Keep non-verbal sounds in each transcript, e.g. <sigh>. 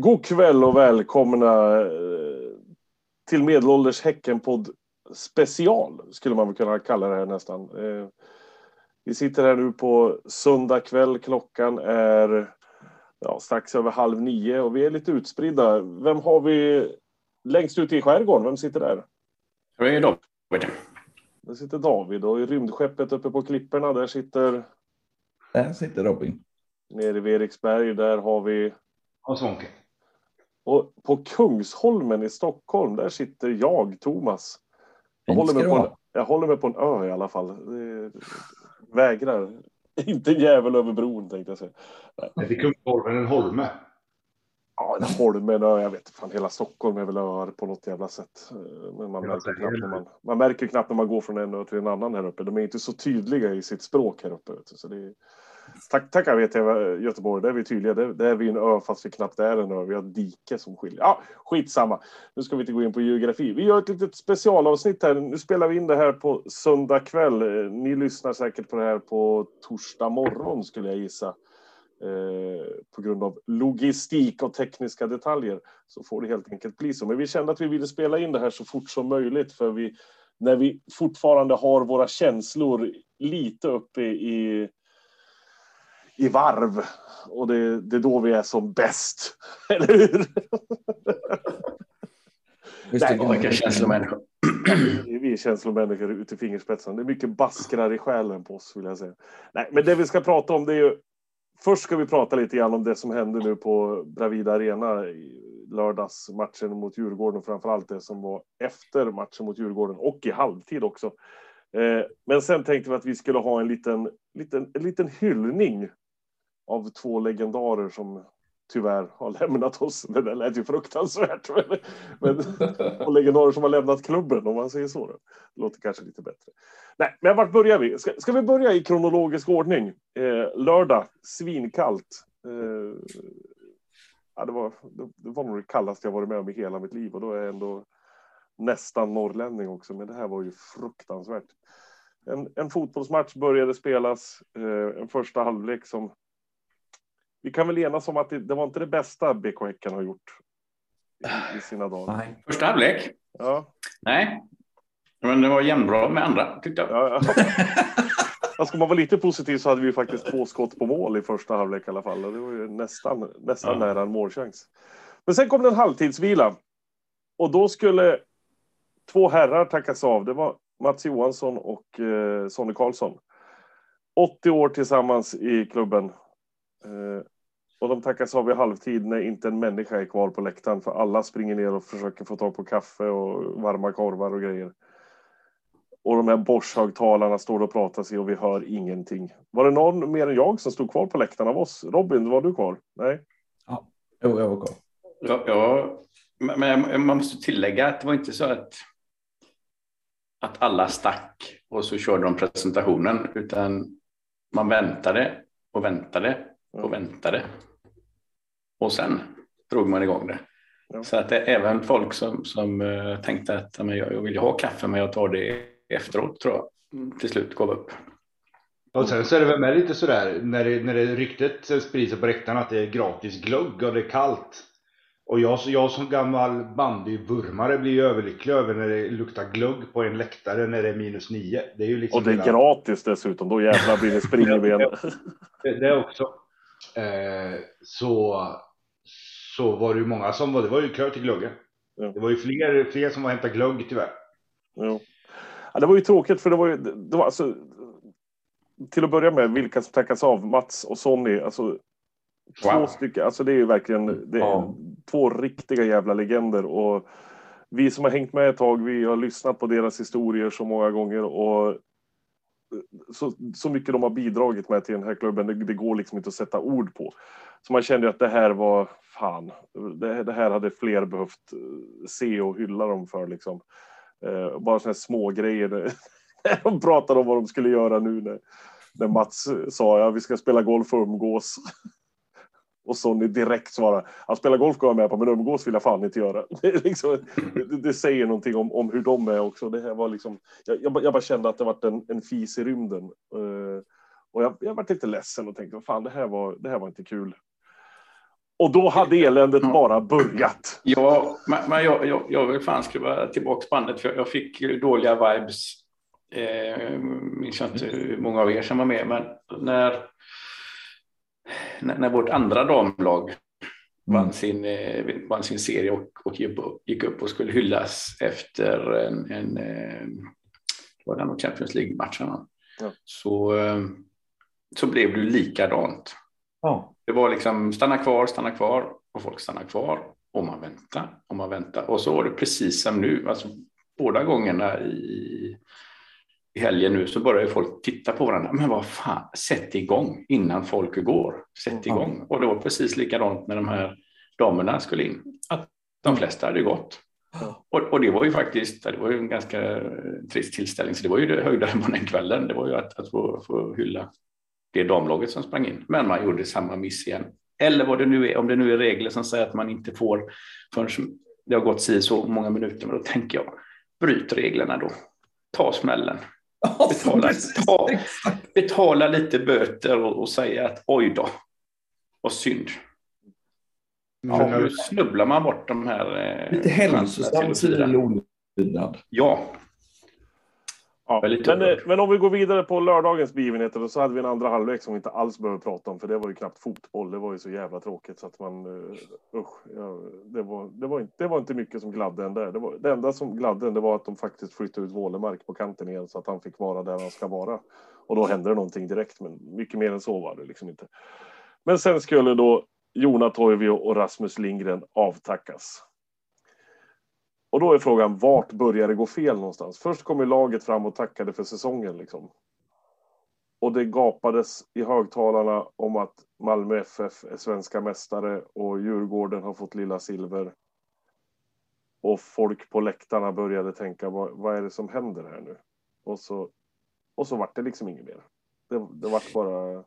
God kväll och välkomna eh, till Medelålders Häckenpodd special, skulle man väl kunna kalla det här nästan. Eh, vi sitter här nu på söndag kväll. Klockan är ja, strax över halv nio och vi är lite utspridda. Vem har vi längst ute i skärgården? Vem sitter där? Det är David. Där sitter David och i rymdskeppet uppe på klipporna där sitter... Där sitter Robin. Nere vid Eriksberg, där har vi... Och Svånke. Och på Kungsholmen i Stockholm, där sitter jag, Thomas. Jag håller, mig på en, jag håller mig på en ö i alla fall. Det, vägrar. <laughs> Inte en jävel över bron tänkte jag säga. Det är Kungsholmen, en holme. Ja, en Holmen ö, jag vet fan hela Stockholm är väl öar på något jävla sätt. Men man märker, det är knappt det. när man, man märker knappt när man går från en ö till en annan här uppe. De är inte så tydliga i sitt språk här uppe. Så det är, tack, tackar vet jag Göteborg, där är vi tydliga. Där, där är vi en ö fast vi knappt är en ö. Vi har ett dike som skiljer. Ja, skitsamma. Nu ska vi inte gå in på geografi. Vi gör ett litet specialavsnitt här. Nu spelar vi in det här på söndag kväll. Ni lyssnar säkert på det här på torsdag morgon skulle jag gissa. Eh, på grund av logistik och tekniska detaljer så får det helt enkelt bli så. Men vi kände att vi ville spela in det här så fort som möjligt för vi när vi fortfarande har våra känslor lite uppe i i varv och det, det är då vi är som bäst. <laughs> Eller hur? Nej, Vilka känslomänniskor. Vi är känslomänniskor ut i fingerspetsarna. Det är mycket baskrar i själen på oss vill jag säga. Nej, men det vi ska prata om det är ju. Först ska vi prata lite grann om det som hände nu på Bravida Arena i lördags matchen mot Djurgården, framförallt det som var efter matchen mot Djurgården och i halvtid också. Eh, Men sen tänkte vi att vi skulle ha en liten, liten, en liten hyllning av två legendarer som tyvärr har lämnat oss. <laughs> Det där lät ju fruktansvärt. Men, men <laughs> och legendarer som har lämnat klubben om man säger så. Det låter kanske lite bättre. Nej, men vart börjar vi? Ska, ska vi börja i kronologisk ordning? Eh, lördag, svinkallt. Eh, ja, det, var, det, det var nog det kallaste jag varit med om i hela mitt liv och då är jag ändå nästan norrlänning också. Men det här var ju fruktansvärt. En, en fotbollsmatch började spelas. Eh, en första halvlek som vi kan väl enas om att det, det var inte det bästa BK Häcken har gjort i, i sina dagar. Nej. Första halvlek? Ja, Nej. Men det var jämnbra med andra, tyckte jag. ja, ja. <laughs> Ja, Ska man vara lite positiv så hade vi faktiskt två skott på mål i första halvlek i alla fall. Det var ju nästan, nästan Ja. nära en målchans. Men sen kom det en halvtidsvila. Och då skulle två herrar tackas av. Det var Mats Johansson och eh, Sonny Karlsson. 80 år tillsammans i klubben. Eh, och de tackas av i halvtid när inte en människa är kvar på läktaren. För alla springer ner och försöker få tag på kaffe och varma korvar och grejer. Och de här Bosch-högtalarna står och pratar sig och vi hör ingenting. Var det någon mer än jag som stod kvar på läktaren av oss? Robin, var du kvar? Nej? Jo, jag var kvar. Ja, ja, men men man måste tillägga att det var inte så att, att alla stack och så körde de presentationen, utan man väntade och väntade och väntade. Och sen drog man igång det. Ja. Så att det är även folk som, som eh, tänkte att men jag, jag vill ju ha kaffe, men jag tar det efteråt, tror jag, till slut gav upp. Och sen så är det väl med lite sådär när det, när det ryktet sprids på läktaren att det är gratis glögg och det är kallt. Och jag, jag som gammal bandyvurmare blir ju överlycklig över när det luktar glögg på en läktare när det är minus nio. Det är ju liksom Och det är hela- gratis dessutom. Då jävlar blir det spring i <laughs> benen. det, det också. Eh, så, så var det ju många som var, det var ju kö till glöggen. Ja. Det var ju fler, fler som var hämtade glögg tyvärr. Jo. Ja, det var ju tråkigt för det var ju, det var alltså, till att börja med, vilka som tackas av, Mats och Sonny, alltså två Wow. stycken, alltså det är ju verkligen det är Ja. två riktiga jävla legender och vi som har hängt med ett tag, vi har lyssnat på deras historier så många gånger och så, så mycket de har bidragit med till den här klubben, det, det går liksom inte att sätta ord på. Så man kände ju att det här var, fan, det, det här hade fler behövt eh, se och hylla dem för liksom. Eh, bara sådana här små grejer. <laughs> de pratade om vad de skulle göra nu när, när Mats eh, sa ja, vi ska spela golf och umgås. <laughs> Och Sonny direkt svarar, att spela golf går jag med på, men umgås vill jag fan inte göra. <laughs> Det, liksom, det, det säger någonting om, om hur de är också. Det här var liksom, jag, jag, jag bara kände att det var en, en fis i rymden. Eh, och jag, jag var lite ledsen och tänkte, fan, det här var, det här var inte kul. Och då hade eländet bara börjat. Ja, men, jag, jag, jag vill fan skruva tillbaka bandet för jag, fick dåliga vibes. Eh, minns jag inte hur många av er som var med, men när, när, när vårt andra damlag vann, sin, eh, vann sin serie och, och gick upp- och skulle hyllas efter en, en eh, var det nog Champions League-matchen? Ja. så, eh, så blev det likadant. Ja. Det var liksom stanna kvar, stanna kvar och folk stannar kvar och man väntar och man väntar. Och så var det precis som nu, alltså båda gångerna i, i helgen nu så börjar ju folk titta på varandra. Men vad fan, sätt igång innan folk går. Sätt igång. Och det var precis likadant när de här damerna skulle in. Att de flesta hade gått. Ja. Och, och det var ju faktiskt, det var ju en ganska trist tillställning, så det var ju det höjdare på <laughs> den kvällen. Det var ju att, att få, få hylla det damlaget som sprang in. Men man gjorde samma miss igen. Eller vad det nu är, om det nu är regler som säger att man inte får förrän det har gått si så många minuter. Men då tänker jag, bryt reglerna då. Ta smällen. <laughs> Betala, ta, <laughs> betala lite böter och, och säga att oj då, vad synd. Men Ja, nu snubblar man bort de här... eh, Lite hälsosam civil olydnad. Ja, Ja. Men, eh, men om vi går vidare på lördagens begivenheter så hade vi en andra halvlek som vi inte alls behöver prata om för det var ju knappt fotboll. Det var ju så jävla tråkigt så att man uh, usch, ja, det, var, det, var inte, det var inte mycket som gladde en där. Det, var, det enda som gladde en det var att de faktiskt flyttade ut Wålemark på kanten igen så att han fick vara där han ska vara. Och då hände det någonting direkt men mycket mer än så var det liksom inte. Men sen skulle då Jona Toivio och Rasmus Lindgren avtackas. Och då är frågan, vart börjar det gå fel någonstans? Först kom ju laget fram och tackade för säsongen. Liksom. Och det gapades i högtalarna om att Malmö FF är svenska mästare och Djurgården har fått lilla silver. Och folk på läktarna började tänka, vad, vad är det som händer här nu? Och så, och så vart det liksom inget mer. Det, det vart bara...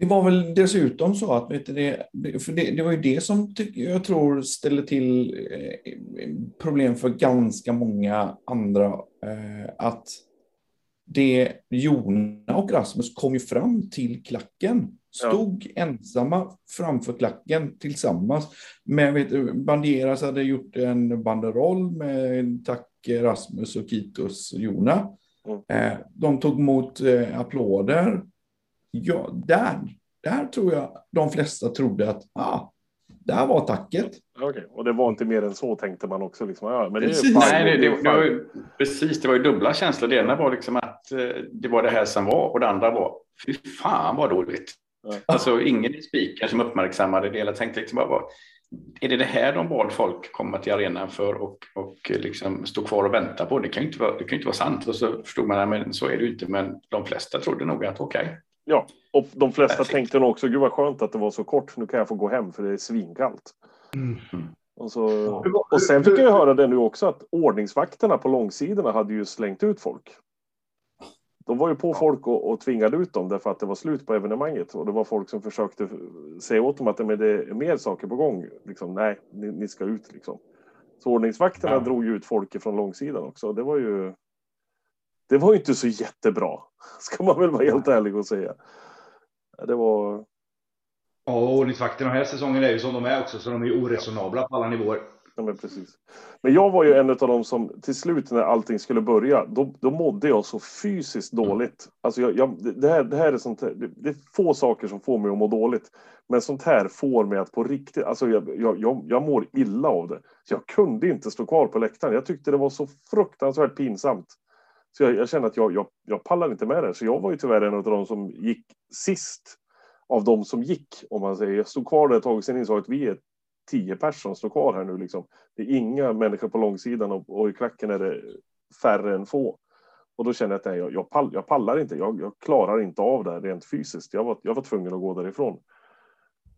Det var väl dessutom så att, vet du, det, för det, det var ju det som jag tror ställde till eh, problem för ganska många andra. Eh, att det Jona och Rasmus kom ju fram till klacken. Stod ensamma framför klacken tillsammans. Men vet du, Banderas hade gjort en banderoll med tack Rasmus och Kitos Jona. Mm. Eh, de tog emot applåder. Ja, där, där tror jag de flesta trodde att ah, där var tacket. Okej, och det var inte mer än så tänkte man också. Liksom. Ja, men det Precis. Nej, det, det, det var ju, precis, det var ju dubbla känslor. Det ena var liksom att eh, det var det här som var och det andra var fy fan vad dåligt. Ja. Alltså ingen i spiken som uppmärksammade det. Jag tänkte liksom bara, är det det här de bad folk komma till arenan för och, och liksom stå kvar och vänta på? Det kan ju inte vara, det kan ju inte vara sant. Och så förstod man, men så är det ju inte. Men de flesta trodde nog att okej. Ja, och de flesta Perfekt. tänkte nog också, gud vad skönt att det var så kort, nu kan jag få gå hem för det är svinkallt. Mm. Och, så, och sen fick jag ju höra det nu också att ordningsvakterna på långsidorna hade ju slängt ut folk. De var ju på folk och, och tvingade ut dem därför att det var slut på evenemanget. Och det var folk som försökte säga åt dem att men det är mer saker på gång. Liksom, nej, ni, ni ska ut liksom. Så ordningsvakterna Ja. drog ju ut folk från långsidan också. Det var ju... Det var ju inte så jättebra. <laughs> Ska man väl vara helt ärlig och säga. Det var... Ja, och ordningsvakterna den här säsongen är ju som de är också, så de är ju oresonabla på alla nivåer. Ja, men precis. Men jag var ju en av dem som till slut när allting skulle börja, då, då mådde jag så fysiskt dåligt. Alltså jag, jag, det, här, det här är sånt här, det, är få saker som får mig att må dåligt. Men sånt här får mig att på riktigt, alltså jag, jag, jag, jag mår illa av det. Så jag kunde inte stå kvar på läktaren. Jag tyckte det var så fruktansvärt pinsamt. Så jag, jag kände att jag, jag, jag pallar inte med det. Så jag var ju tyvärr en av de som gick sist av de som gick. Om man säger. Jag stod kvar där ett tag och sen insåg att vi är tio personer som står kvar här nu. Liksom. Det är inga människor på långsidan och, och i klacken är det färre än få. Och då kände jag att nej, jag, jag, pall, jag pallar inte. Jag, jag klarar inte av det rent fysiskt. Jag var, jag var tvungen att gå därifrån.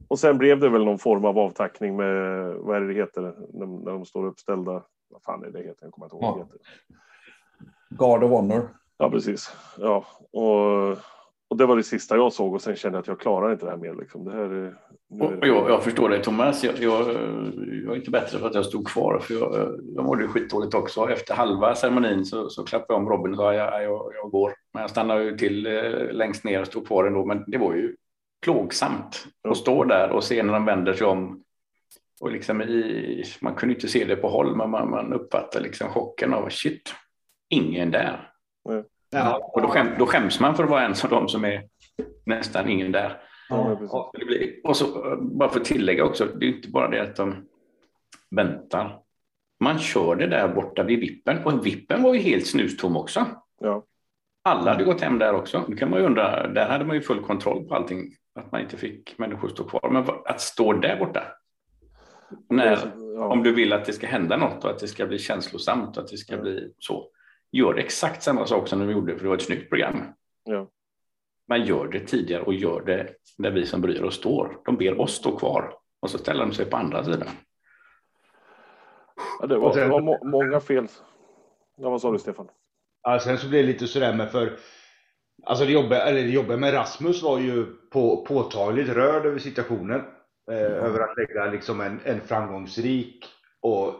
Och sen blev det väl någon form av avtackning med, vad är det det heter, när, när de står uppställda. Vad fan är det heter? Jag kommer inte ihåg heter. Guard of Honor. Ja, precis. Ja, och, och det var det sista jag såg och sen kände jag att jag klarar inte det här mer. Liksom. Det här är, nu jag, jag förstår dig Thomas. Jag, jag, jag är inte bättre för att jag stod kvar. För jag, jag mådde skitdåligt också. Efter halva ceremonin så, så klappade jag om Robin och sa jag, jag, jag går. Men jag stannade ju till eh, längst ner och stod kvar ändå. Men det var ju plågsamt att stå där och se när de vänder sig om. Och liksom i, man kunde inte se det på håll, men man, man uppfattar liksom chocken av shit, ingen där. Nej. Ja, Och då, skäm, då skäms man för att vara en av dem som är nästan ingen där. Ja. Och blir- Och så, bara för att tillägga också, det är inte bara det att de väntar. Man kör det där borta vid vippen och vippen var ju helt snustom också. Ja. Alla hade gått hem där också. Nu kan man ju undra, där hade man ju full kontroll på allting, att man inte fick människor stå kvar. Men att stå där borta, när, Ja. om du vill att det ska hända något och att det ska bli känslosamt och att det ska bli så, gör exakt samma sak som de gjorde, för det var ett snyggt program. Ja. Man gör det tidigare och gör det när vi som bryr oss står. De ber oss stå kvar och så ställer de sig på andra sidan. Ja, det var, sen- det var må, många fel. Ja, vad sa du Stefan? Ja, sen så blev det lite sådär med för Alltså det jobbiga, eller det jobbiga med Rasmus var ju på, påtagligt rörd över situationen. Eh, Över att lägga liksom en, en framgångsrik och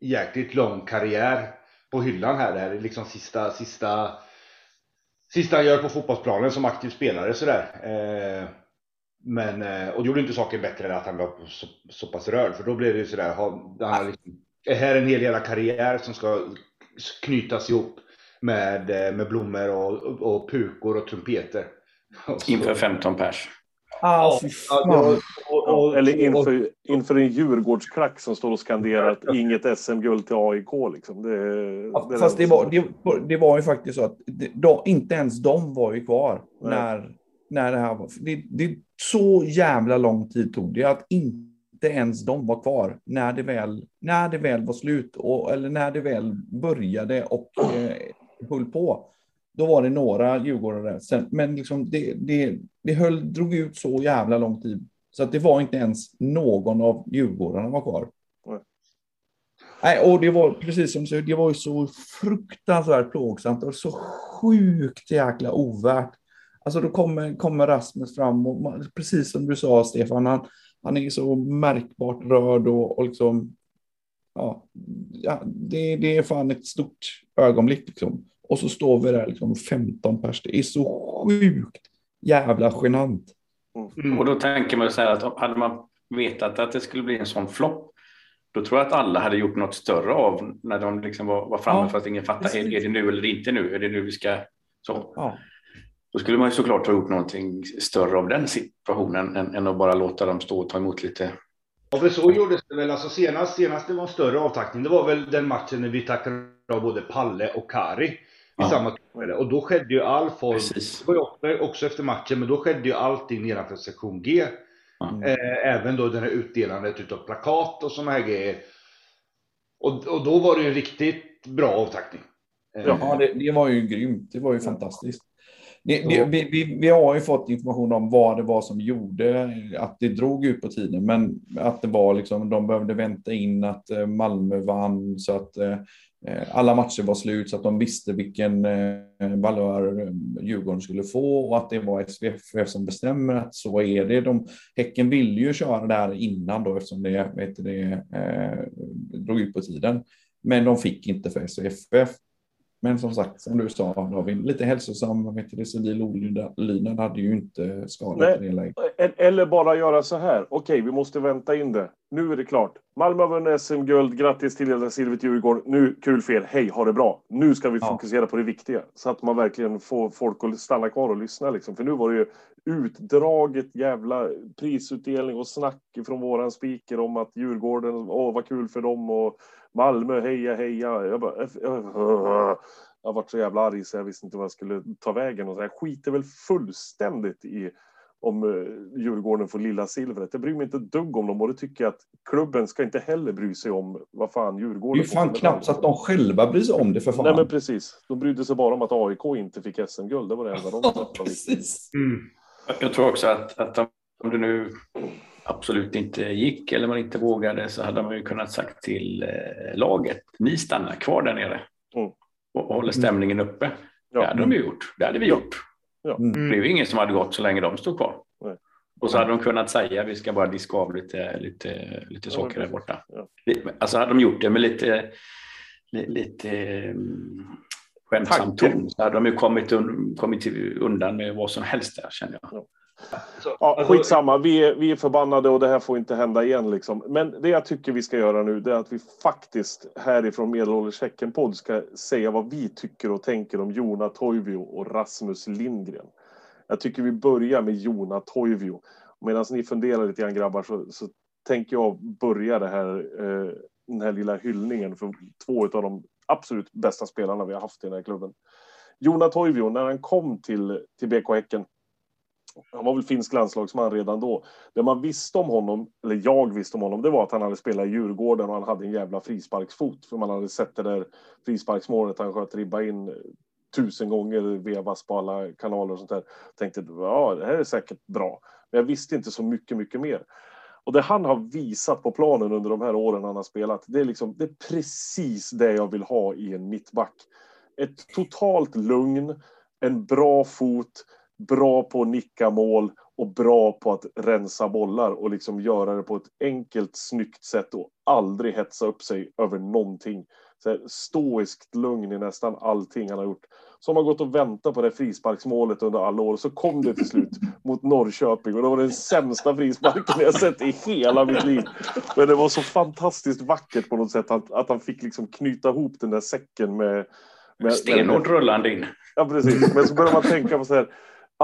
jäkligt lång karriär på hyllan här. Det här är liksom sista, sista, sista han gör på fotbollsplanen som aktiv spelare sådär. Eh, men, eh, och det gjorde inte saken bättre än att han var så, så pass rörd. För då blev det ju sådär, ha, han har liksom, är här en hel jävla karriär som ska knytas ihop med, eh, med blommor och, och, pukor och trumpeter. Inför 15 pers. Ah, Ja, var- och- och- Eller och- inför, inför en Djurgårdsklack som står och skanderar att inget SM-guld till AIK. Liksom. Det, Ja, det Fast det var, det, var- det var ju faktiskt så att det, de, inte ens de var ju kvar Nej. när, när det här var. Det, det så jävla lång tid tog det att inte ens de var kvar när det väl, när det väl var slut och, eller när det väl började och eh, höll på. Då var det några djurgårdare. Sen, men liksom det, det, det höll, drog ut så jävla lång tid så att det var inte ens någon av djurgårdarna var kvar. Nej. Nej, och det var precis som du det var ju så fruktansvärt plågsamt och så sjukt jäkla ovärt. Alltså då kommer, kommer Rasmus fram och man, precis som du sa Stefan, han, han är så märkbart rörd och, och liksom, ja, ja det, det är fan ett stort ögonblick liksom. Och så står vi där liksom 15 pers, det är så sjukt jävla genant. Mm. Och då tänker man så här att hade man vetat att det skulle bli en sån flopp, då tror jag att alla hade gjort något större av när de liksom var, var framme Ja, för att ingen fattar, är, är det nu eller inte nu? Är det nu vi ska... Så. Ja. Då skulle man ju såklart ha gjort någonting större av den situationen än, än att bara låta dem stå och ta emot lite. Ja, för så gjordes det väl. Alltså senast, senast det var en större avtackning, det var väl den matchen när vi tackade av både Palle och Kari Ja. samma tillfälle. Och då skedde ju all form, Precis. det var ju också, efter matchen, men då skedde ju allting nedanför sektion G. Ja. Eh, även då det här utdelandet utav plakat och sådana här grejer. Och, och då var det ju riktigt bra avtackning. Eh, Ja, det, det var ju grymt. Det var ju fantastiskt. Det, det, vi, vi, vi har ju fått information om vad det var som gjorde att det drog ut på tiden, men att det var liksom, de behövde vänta in att eh, Malmö vann så att eh, Eh, alla matcher var slut så att de visste vilken eh, valör eh, Djurgården skulle få och att det var SVFF som bestämmer att så är det. De, häcken ville ju köra där innan då eftersom det, vet du, det eh, drog ut på tiden. Men de fick inte för SVFF. Men som sagt, som du sa David, lite hälsosam vet du, civil olydnad hade ju inte skadat Nej. det läget. E- Eller bara göra så här. Okej, vi måste vänta in det. Nu är det klart. Malmö har vunnit SM-guld. Grattis till hela silvret Djurgården. Nu, kul för er. Hej, ha det bra. Nu ska vi Ja. fokusera på det viktiga. Så att man verkligen får folk att stanna kvar och lyssna. Liksom. För nu var det ju utdraget jävla prisutdelning och snack från våran speaker om att Djurgården, åh vad kul för dem och Malmö, heja heja. Jag bara, "F- äh, jag varit så jävla arg så jag visste inte vad jag skulle ta vägen. Och så jag skiter väl fullständigt i om eh, Djurgården får lilla silvret. Jag bryr mig inte ett dugg om dem och det tycker jag att klubben ska inte heller bry sig om vad fan Det Djurgården är ju fan för knappt så att de själva bryr sig om det för fan. Nej men precis. De brydde sig bara om att AIK inte fick SM-guld. Det var det enda de <laughs> Ja, precis. Mm. Jag tror också att, att om- om det nu absolut inte gick eller man inte vågade så hade man ju kunnat sagt till eh, laget, ni stannar kvar där nere Mm. och, håller stämningen uppe. Ja. Det hade de ju gjort. Det hade vi gjort. Mm. Det blev ju ingen som hade gått så länge de stod kvar. Nej. Och så hade de kunnat säga vi ska bara diska av lite, lite, lite Ja, socker där borta. Ja. Alltså hade de gjort det med lite, li- lite um, skämtsam ton så hade de ju kommit, un, kommit till- undan med vad som helst där känner jag. Ja, Alltså- skitsamma, vi är, vi är förbannade och det här får inte hända igen. Liksom. Men det jag tycker vi ska göra nu det är att vi faktiskt härifrån Medelålders Häcken-podd ska säga vad vi tycker och tänker om Jona Toivio och Rasmus Lindgren. Jag tycker vi börjar med Jona Toivio. Medan ni funderar lite grann grabbar så, så tänker jag börja det här, eh, den här lilla hyllningen för två av de absolut bästa spelarna vi har haft i den här klubben. Jona Toivio, när han kom till, till BK Häcken han var väl finsk landslagsman redan då. Det man visste om honom, eller jag visste om honom, det var att han hade spelat i Djurgården och han hade en jävla frisparksfot. För man hade sett det där frisparksmålet han sköt ribba in eh, tusen gånger, vevas på alla kanaler och sånt där. Tänkte, ja, det här är säkert bra. Men jag visste inte så mycket, mycket mer. Och det han har visat på planen under de här åren han har spelat, det är liksom, det är precis det jag vill ha i en mittback. Ett totalt lugn, en bra fot, bra på att nicka mål och bra på att rensa bollar och liksom göra det på ett enkelt, snyggt sätt och aldrig hetsa upp sig över någonting. Så stoiskt lugn i nästan allting han har gjort. Som har gått och väntat på det frisparksmålet under alla år. Så kom det till slut mot Norrköping och det var den sämsta frisparken jag sett i hela mitt liv. Men det var så fantastiskt vackert på något sätt att, att han fick liksom knyta ihop den där säcken med... med Stenhårt rullande in. Ja, precis. Men så börjar man tänka på så här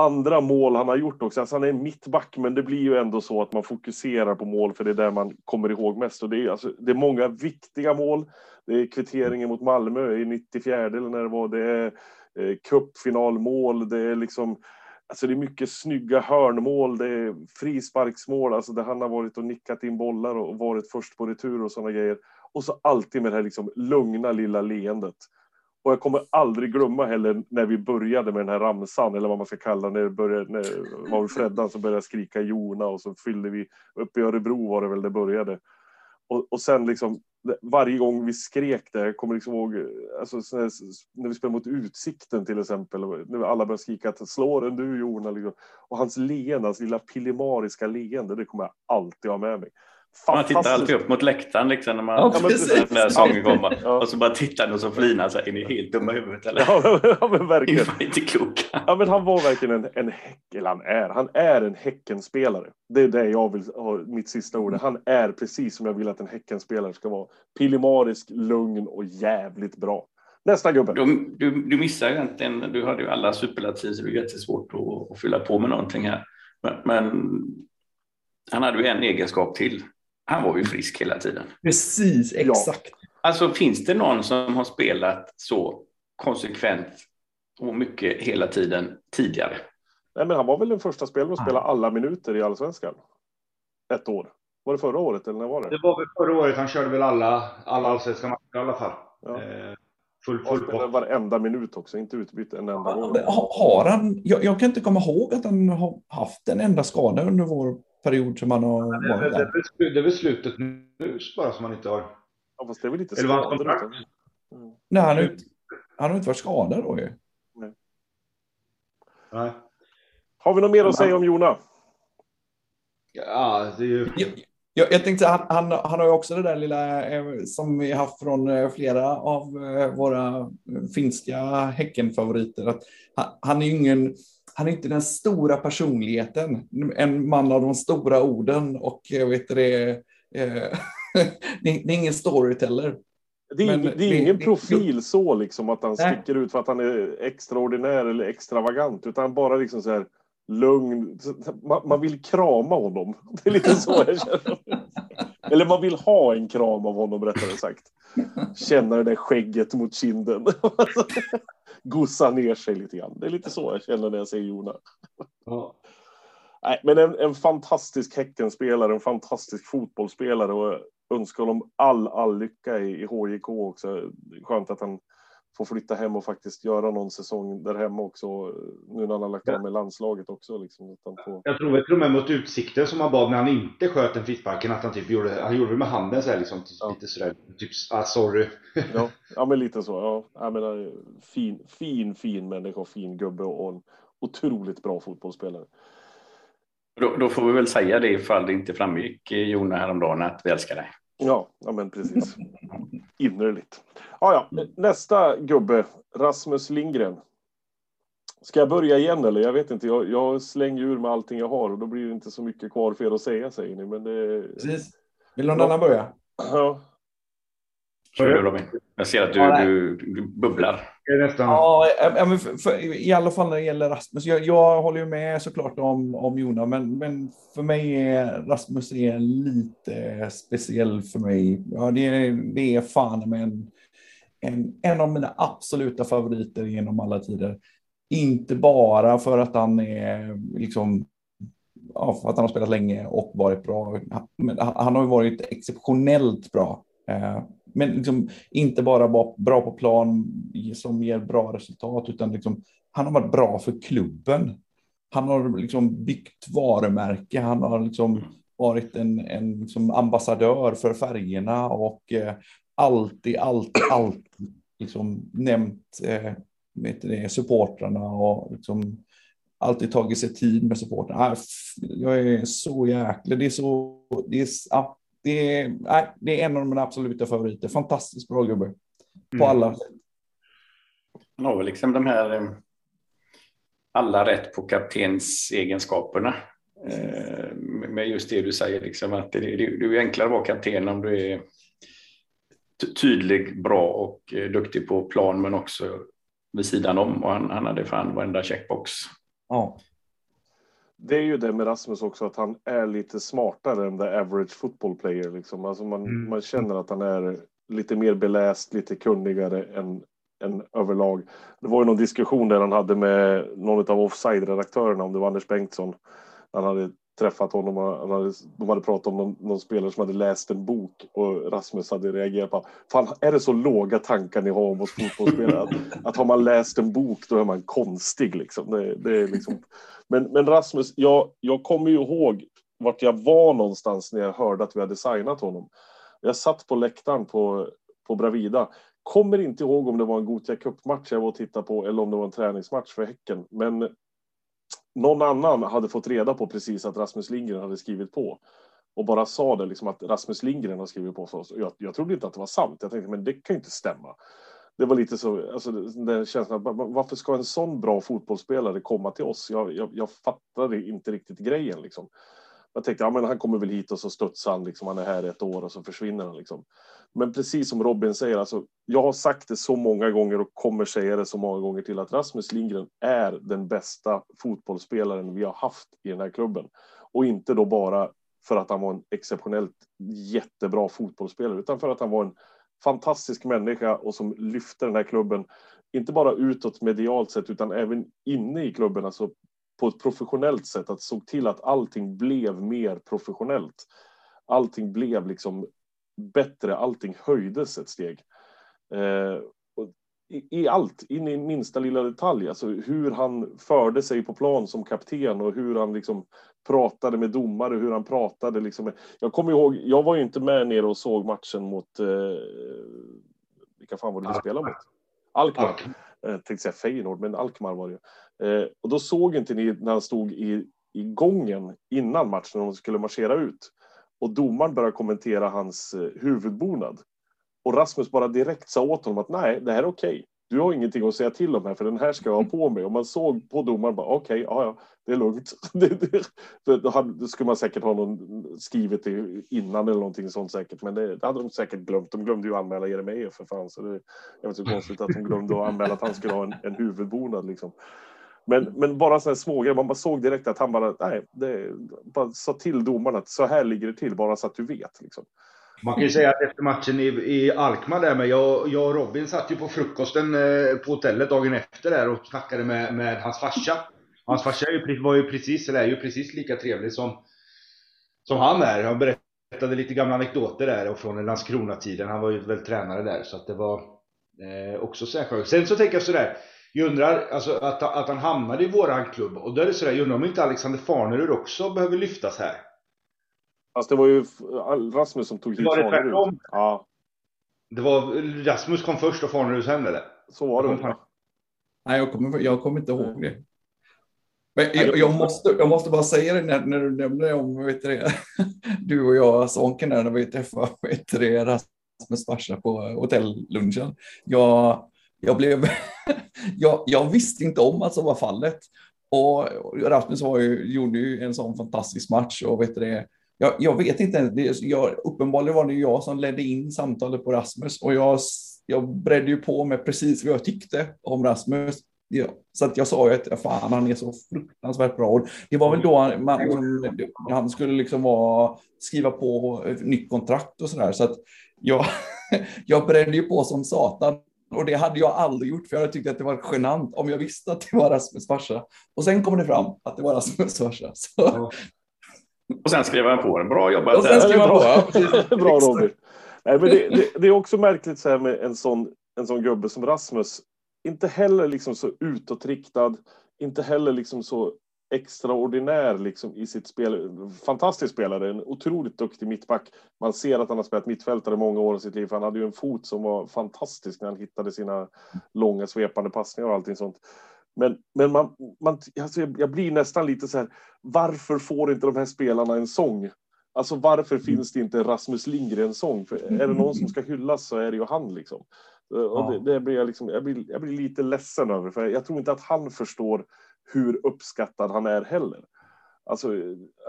andra mål han har gjort också. Alltså han är mittback, men det blir ju ändå så att man fokuserar på mål, för det är där man kommer ihåg mest. Och det är, alltså, det är många viktiga mål. Det är kvitteringen mot Malmö i 94 eller när det var. Det är eh, cupfinalmål. Det är liksom Alltså det är mycket snygga hörnmål, det är frisparksmål, alltså där han har varit och nickat in bollar och varit först på retur och sådana grejer. Och så alltid med det här liksom lugna lilla leendet. Och jag kommer aldrig glömma heller när vi började med den här ramsan, eller vad man ska kalla när det började, när det var Freddan som började skrika Jona och så fyllde vi, uppe i Örebro var det väl det började. Och, och sen liksom, varje gång vi skrek det, jag kommer liksom ihåg, alltså, när, när vi spelade mot Utsikten till exempel, när alla började skrika att slår den du Jona, liksom. och hans leende, hans lilla pillemariska leende, det kommer jag alltid ha med mig. Man tittar alltid upp mot läktaren liksom när man Ja, när sången kommer. Ja. Och så bara tittar han och så flinar så här, är ni helt dumma i huvudet eller? Ja, men är verkligen. fan inte kloka. Ja, men han var verkligen en, en häck, eller han är, han är en Häckenspelare. Det är det jag vill ha mitt sista ord. Han är precis som jag vill att en Häckenspelare ska vara. Pillemarisk, lugn och jävligt bra. Nästa gubbe. Du, du, du missar egentligen, du hade ju alla superlativ så det är jättesvårt att, att fylla på med någonting här. Men, men han hade ju en egenskap till. Han var ju frisk hela tiden. Precis, exakt. Alltså finns det någon som har spelat så konsekvent och mycket hela tiden tidigare? Nej, men han var väl den första spelaren att spela alla minuter i Allsvenskan. Ett år. Var det förra året eller när var det? Det var väl förra året, han körde väl alla, alla allsvenska matcher i alla fall. Ja. Eh, full, Han full spelade varenda minut också, inte utbytt en enda gång. Ha- Har han, jag, jag kan inte komma ihåg att han har haft en enda skada under vår period som han har Det är varit det där. det är väl slutet nu bara som han inte har. Ja, fast det är väl lite Eller var han skador. kontrakt? utan- Mm. Nej, han har inte, han har inte varit skadad då ju. Nej. Har vi något mer att säga om Jona? Ja, det är ju... Jag, jag, jag tänkte, han, han, han har ju också det där lilla eh, som vi haft från eh, flera av eh, våra finska Häckenfavoriter. Att han, han är ju ingen, han är inte den stora personligheten, en man av de stora orden och jag vet det, eh, <laughs> det, det är ingen storyteller. Det är, Men det är det- ingen det- profil så liksom att han Nej. sticker ut för att han är extraordinär eller extravagant utan bara liksom så här lugn. Man, man vill krama honom. <laughs> Det är lite så jag känner. <laughs> Eller man vill ha en kram av honom rättare sagt. Känna det där skägget mot kinden. Gossa ner sig lite grann. Det är lite så jag känner när jag ser Jona. Ja. Nej, men en, en fantastisk Häckenspelare, en fantastisk fotbollsspelare och önskar honom all, all lycka i, i HJK också. Skönt att han får flytta hem och faktiskt göra någon säsong där hemma också. Nu när han har lagt av med landslaget också. Liksom, att han får... Jag tror till och med mot Utsikten som han bad när han inte sköt en frisparken att han typ gjorde, han gjorde det med handen så här liksom, typ, Ja. lite sådär, typ, ah sorry. <laughs> Ja, ja, men lite så. Ja, jag menar, fin, fin, fin människa, fin gubbe och en otroligt bra fotbollsspelare. Då, då får vi väl säga det ifall det inte framgick eh, Jona häromdagen att vi älskar dig. Ja, ja men precis. Innerligt. Ja, ja. Nästa gubbe, Rasmus Lindgren. Ska jag börja igen eller? Jag vet inte. Jag, jag slänger ur med allting jag har och då blir det inte så mycket kvar för er att säga säger ni. Men det... Precis. Vill någon annan börja? Ja. Kör du Robin. Jag ser att du, Ja, du, du bubblar. Nästan... Ja, ja, men för, för, i alla fall när det gäller Rasmus. Jag, jag håller ju med såklart om, om Jona, men, men för mig är Rasmus är lite speciell för mig. Ja, det, är, det är fan med en, en, en av mina absoluta favoriter genom alla tider. Inte bara för att han är liksom ja, för att han har spelat länge och varit bra. Men han han har ju varit exceptionellt bra. Men liksom inte bara ba- bra på plan som ger bra resultat, utan liksom, han har varit bra för klubben. Han har liksom byggt varumärke, han har liksom varit en, en liksom ambassadör för färgerna och eh, alltid, alltid, alltid liksom nämnt eh, vet det, supportrarna och liksom alltid tagit sig tid med supportrarna. Ah, Jag är så jäkla, det är så, det är, ja, det är, nej, det är en av mina absoluta favoriter. Fantastiskt bra gubbe. På Mm. alla sätt. Han har väl liksom de här eh, alla rätt på kaptensegenskaperna. Eh, med just det du säger, liksom, att det, det, det är enklare att vara kapten om du är ty- tydlig, bra och eh, duktig på plan men också vid sidan om. Och han, han hade fan varenda checkbox. Ja. Det är ju det med Rasmus också, att han är lite smartare än the average football player. Liksom. Alltså man, Mm. man känner att han är lite mer beläst, lite kunnigare än, än överlag. Det var ju någon diskussion där han hade med någon av offside-redaktörerna, om det var Anders Bengtsson. Han hade träffat honom och han hade, de hade pratat om någon, någon spelare som hade läst en bok och Rasmus hade reagerat på Fan, är det så låga tankar ni har om oss fotbollsspelare? Att, <laughs> att har man läst en bok då är man konstig liksom. Det, det är liksom men, men Rasmus, jag, jag kommer ju ihåg vart jag var någonstans när jag hörde att vi hade signat honom. Jag satt på läktaren på, på Bravida. Kommer inte ihåg om det var en Gothia Cup-match jag var och tittade på eller om det var en träningsmatch för Häcken. Men någon annan hade fått reda på precis att Rasmus Lindgren hade skrivit på. Och bara sa det, liksom att Rasmus Lindgren har skrivit på för oss. Jag, jag trodde inte att det var sant. Jag tänkte, men det kan ju inte stämma. Det var lite så, alltså den känslan att varför ska en sån bra fotbollsspelare komma till oss? Jag, jag, jag fattade inte riktigt grejen liksom. Jag tänkte, ja men han kommer väl hit och så studsar han liksom, han är här ett år och så försvinner han liksom. Men precis som Robin säger, alltså, jag har sagt det så många gånger och kommer säga det så många gånger till att Rasmus Lindgren är den bästa fotbollsspelaren vi har haft i den här klubben. Och inte då bara för att han var en exceptionellt jättebra fotbollsspelare, utan för att han var en fantastisk människa och som lyfte den här klubben, inte bara utåt medialt sett, utan även inne i klubben, alltså på ett professionellt sätt, att såg till att allting blev mer professionellt. Allting blev liksom bättre, allting höjdes ett steg. Eh, i, I allt, in i minsta lilla detalj, alltså hur han förde sig på plan som kapten och hur han liksom pratade med domare, hur han pratade liksom. Jag kommer ihåg, jag var ju inte med nere och såg matchen mot, eh, vilka fan var det vi spelade mot? Alkmaar. Eh, tänkte säga Feyenoord, men Alkmaar var det ju. Eh, och då såg inte ni när han stod i, i gången innan matchen, när de skulle marschera ut. Och domaren började kommentera hans eh, huvudbonad. Och Rasmus bara direkt sa åt honom att nej, det här är okej. Du har ingenting att säga till om här, för den här ska jag ha på mig. Och man såg på domaren bara okej, ja, ja, det är lugnt. <laughs> För då, hade, skulle man säkert ha någon skrivit det innan eller någonting sånt säkert. Men det, det hade de säkert glömt. De glömde ju anmäla Jeremejeff för fan. Så det är inte så konstigt att de glömde att anmäla att han skulle ha en, en huvudbonad liksom. Men, men bara sådana smågrejer, man bara såg direkt att han bara, nej, det, bara sa till domaren att så här ligger det till, bara så att du vet. Liksom. Man kan ju säga att efter matchen i, i Alkmaar där med, jag, jag och Robin satt ju på frukosten eh, på hotellet dagen efter där och snackade med, med hans farsa. Hans farsa är ju, var ju precis, eller är ju precis lika trevlig som, som han är. Han berättade lite gamla anekdoter där och från Landskrona-tiden. Han var ju väl tränare där så att det var eh, också särskilt. Sen så tänker jag sådär, jag undrar alltså att, att han hamnade i våran klubb och då är det sådär, jag undrar om inte Alexander Farnerud också behöver lyftas här. Fast det var ju Rasmus som tog hit tvärtom? Ja, Det var, Rasmus kom först och Farnerud sen eller? så var det väl. Nej, jag kommer, jag kommer inte ihåg det. Men jag, jag, måste, jag måste bara säga det när, när du nämner om vet du, det, <laughs> du och jag, Sonken, där, när vi träffade vet du, Rasmus farsa på hotellunchen. Jag, jag blev... <laughs> jag, jag visste inte om att så var fallet. Och Rasmus var ju, gjorde ju en sån fantastisk match och vet det, jag, jag vet inte, det, jag, uppenbarligen var det jag som ledde in samtalet på Rasmus och jag, jag bredde ju på med precis vad jag tyckte om Rasmus. Ja, så att jag sa ju att fan, han är så fruktansvärt bra. Det var väl då han, man, han skulle liksom vara, skriva på nytt kontrakt och så där. Så att jag, <laughs> jag brände ju på som satan. Och det hade jag aldrig gjort, för jag hade tyckt att det var genant om jag visste att det var Rasmus farsa. Och sen kom det fram att det var Rasmus farsa. Så. Ja. Och sen skrev han på den. Bra jobbat. Och sen skrev han på. Bra <laughs> Robin. Nej, men det, det, det, är också märkligt så här med en sån, en sån gubbe som Rasmus. Inte heller liksom så utåtriktad, inte heller liksom så extraordinär liksom i sitt spel. Fantastisk spelare, en otroligt duktig mittback. Man ser att han har spelat mittfältare många år i sitt liv. Han hade ju en fot som var fantastisk när han hittade sina långa svepande passningar och allting sånt. Men, men man, man, alltså jag blir nästan lite så här, varför får inte de här spelarna en sång? Alltså varför mm. finns det inte Rasmus Lindgren-sång? För är det någon som ska hyllas så är det ju han liksom. Och det, det blir jag, liksom jag, blir, jag blir lite ledsen över, för jag tror inte att han förstår hur uppskattad han är heller. Alltså,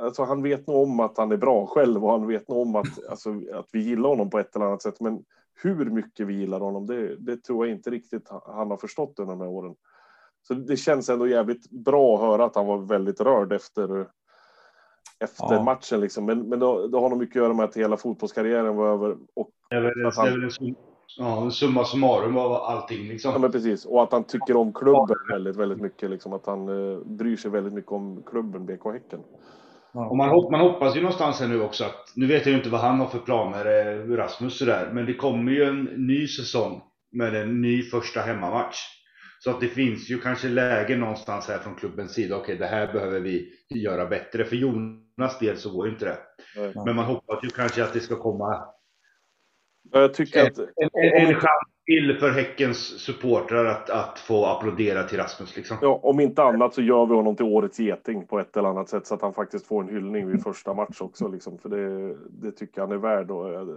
alltså han vet nog om att han är bra själv och han vet nog om att, alltså, att vi gillar honom på ett eller annat sätt. Men hur mycket vi gillar honom, det, det tror jag inte riktigt han har förstått under de här åren. Så det känns ändå jävligt bra att höra att han var väldigt rörd efter, efter ja. matchen. Liksom. Men, men det, det har nog mycket att göra med att hela fotbollskarriären var över. Och det är väl, han, det är ja, summa summarum av allting. Liksom. Ja, men precis. Och att han tycker om klubben väldigt, väldigt mycket. Liksom. Att han uh, bryr sig väldigt mycket om klubben BK Häcken. Och man, man hoppas ju någonstans här nu också att, nu vet jag ju inte vad han har för planer, eh, Rasmus sådär, men det kommer ju en ny säsong med en ny första hemmamatch. Så att det finns ju kanske läge någonstans här från klubbens sida. Okej, det här behöver vi göra bättre. För Jonas del så går inte det. Mm. Men man hoppas ju kanske att det ska komma jag tycker att... en, en, en chans till för Häckens supportrar att, att få applådera till Rasmus. Liksom. Ja, om inte annat så gör vi honom till årets geting på ett eller annat sätt så att han faktiskt får en hyllning vid första match också. Liksom. För det, det tycker han är värd. Och eh,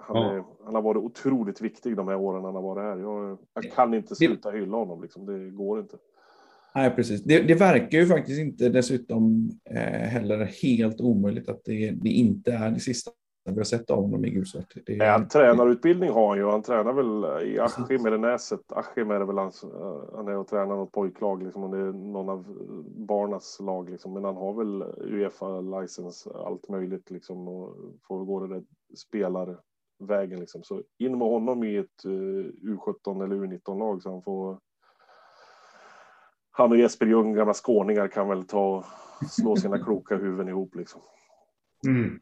han, är, ja. han har varit otroligt viktig de här åren han har varit här. Jag, jag kan inte sluta hylla honom. Liksom. Det går inte. Nej, precis. Det, det, verkar ju faktiskt inte dessutom eh, heller helt omöjligt att det, det inte är det sista vi har sett av honom i gulsvart. Det... Ja, han tränarutbildning har han ju. Han tränar väl i Askim eller Näset. Askim är det väl hans, eh, han är och tränar något pojklag liksom. Och det är någon av barnas lag liksom. Men han har väl Uefa licens allt möjligt liksom. Och får gå det där spelarvägen liksom. Så in med honom i ett uh, U17 eller U19 lag så han får. Han och Jesper Ljung, gamla skåningar, kan väl ta och slå sina kloka huvuden ihop liksom. Mm.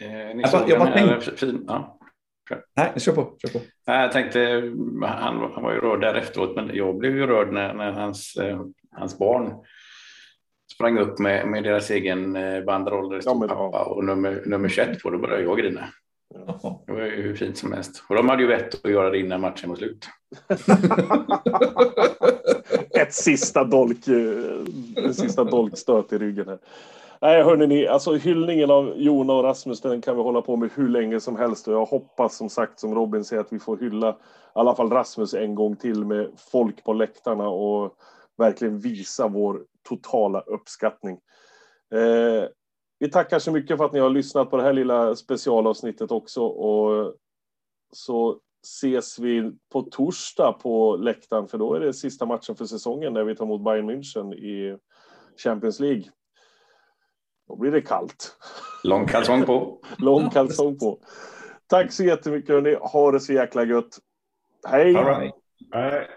Eh, jag bara tänkte... Fin... Ja. Nej, kör på. Kör på. Jag tänkte, han, han var ju rörd där efteråt, men jag blev ju rörd när, när hans, eh, hans barn sprang upp med, med deras egen eh, banderoll där det stod ja, pappa och nummer, nummer 21 på. Då började jag grina. Ja. Det var ju hur fint som helst. Och de hade ju vett att göra det innan matchen var slut. <laughs> Ett sista dolk, eh, en sista dolkstöt i ryggen. Här. Nej, hörni, alltså hyllningen av Jona och Rasmus, den kan vi hålla på med hur länge som helst och jag hoppas som sagt, som Robin säger, att vi får hylla i alla fall Rasmus en gång till med folk på läktarna och verkligen visa vår totala uppskattning. Eh, vi tackar så mycket för att ni har lyssnat på det här lilla specialavsnittet också och så ses vi på torsdag på läktaren för då är det sista matchen för säsongen när vi tar emot Bayern München i Champions League. Då blir det kallt. Lång kalsong på. <laughs> Lång kalsong på. Tack så jättemycket hörni. Ha det så jäkla gött. Hej! All right. All right.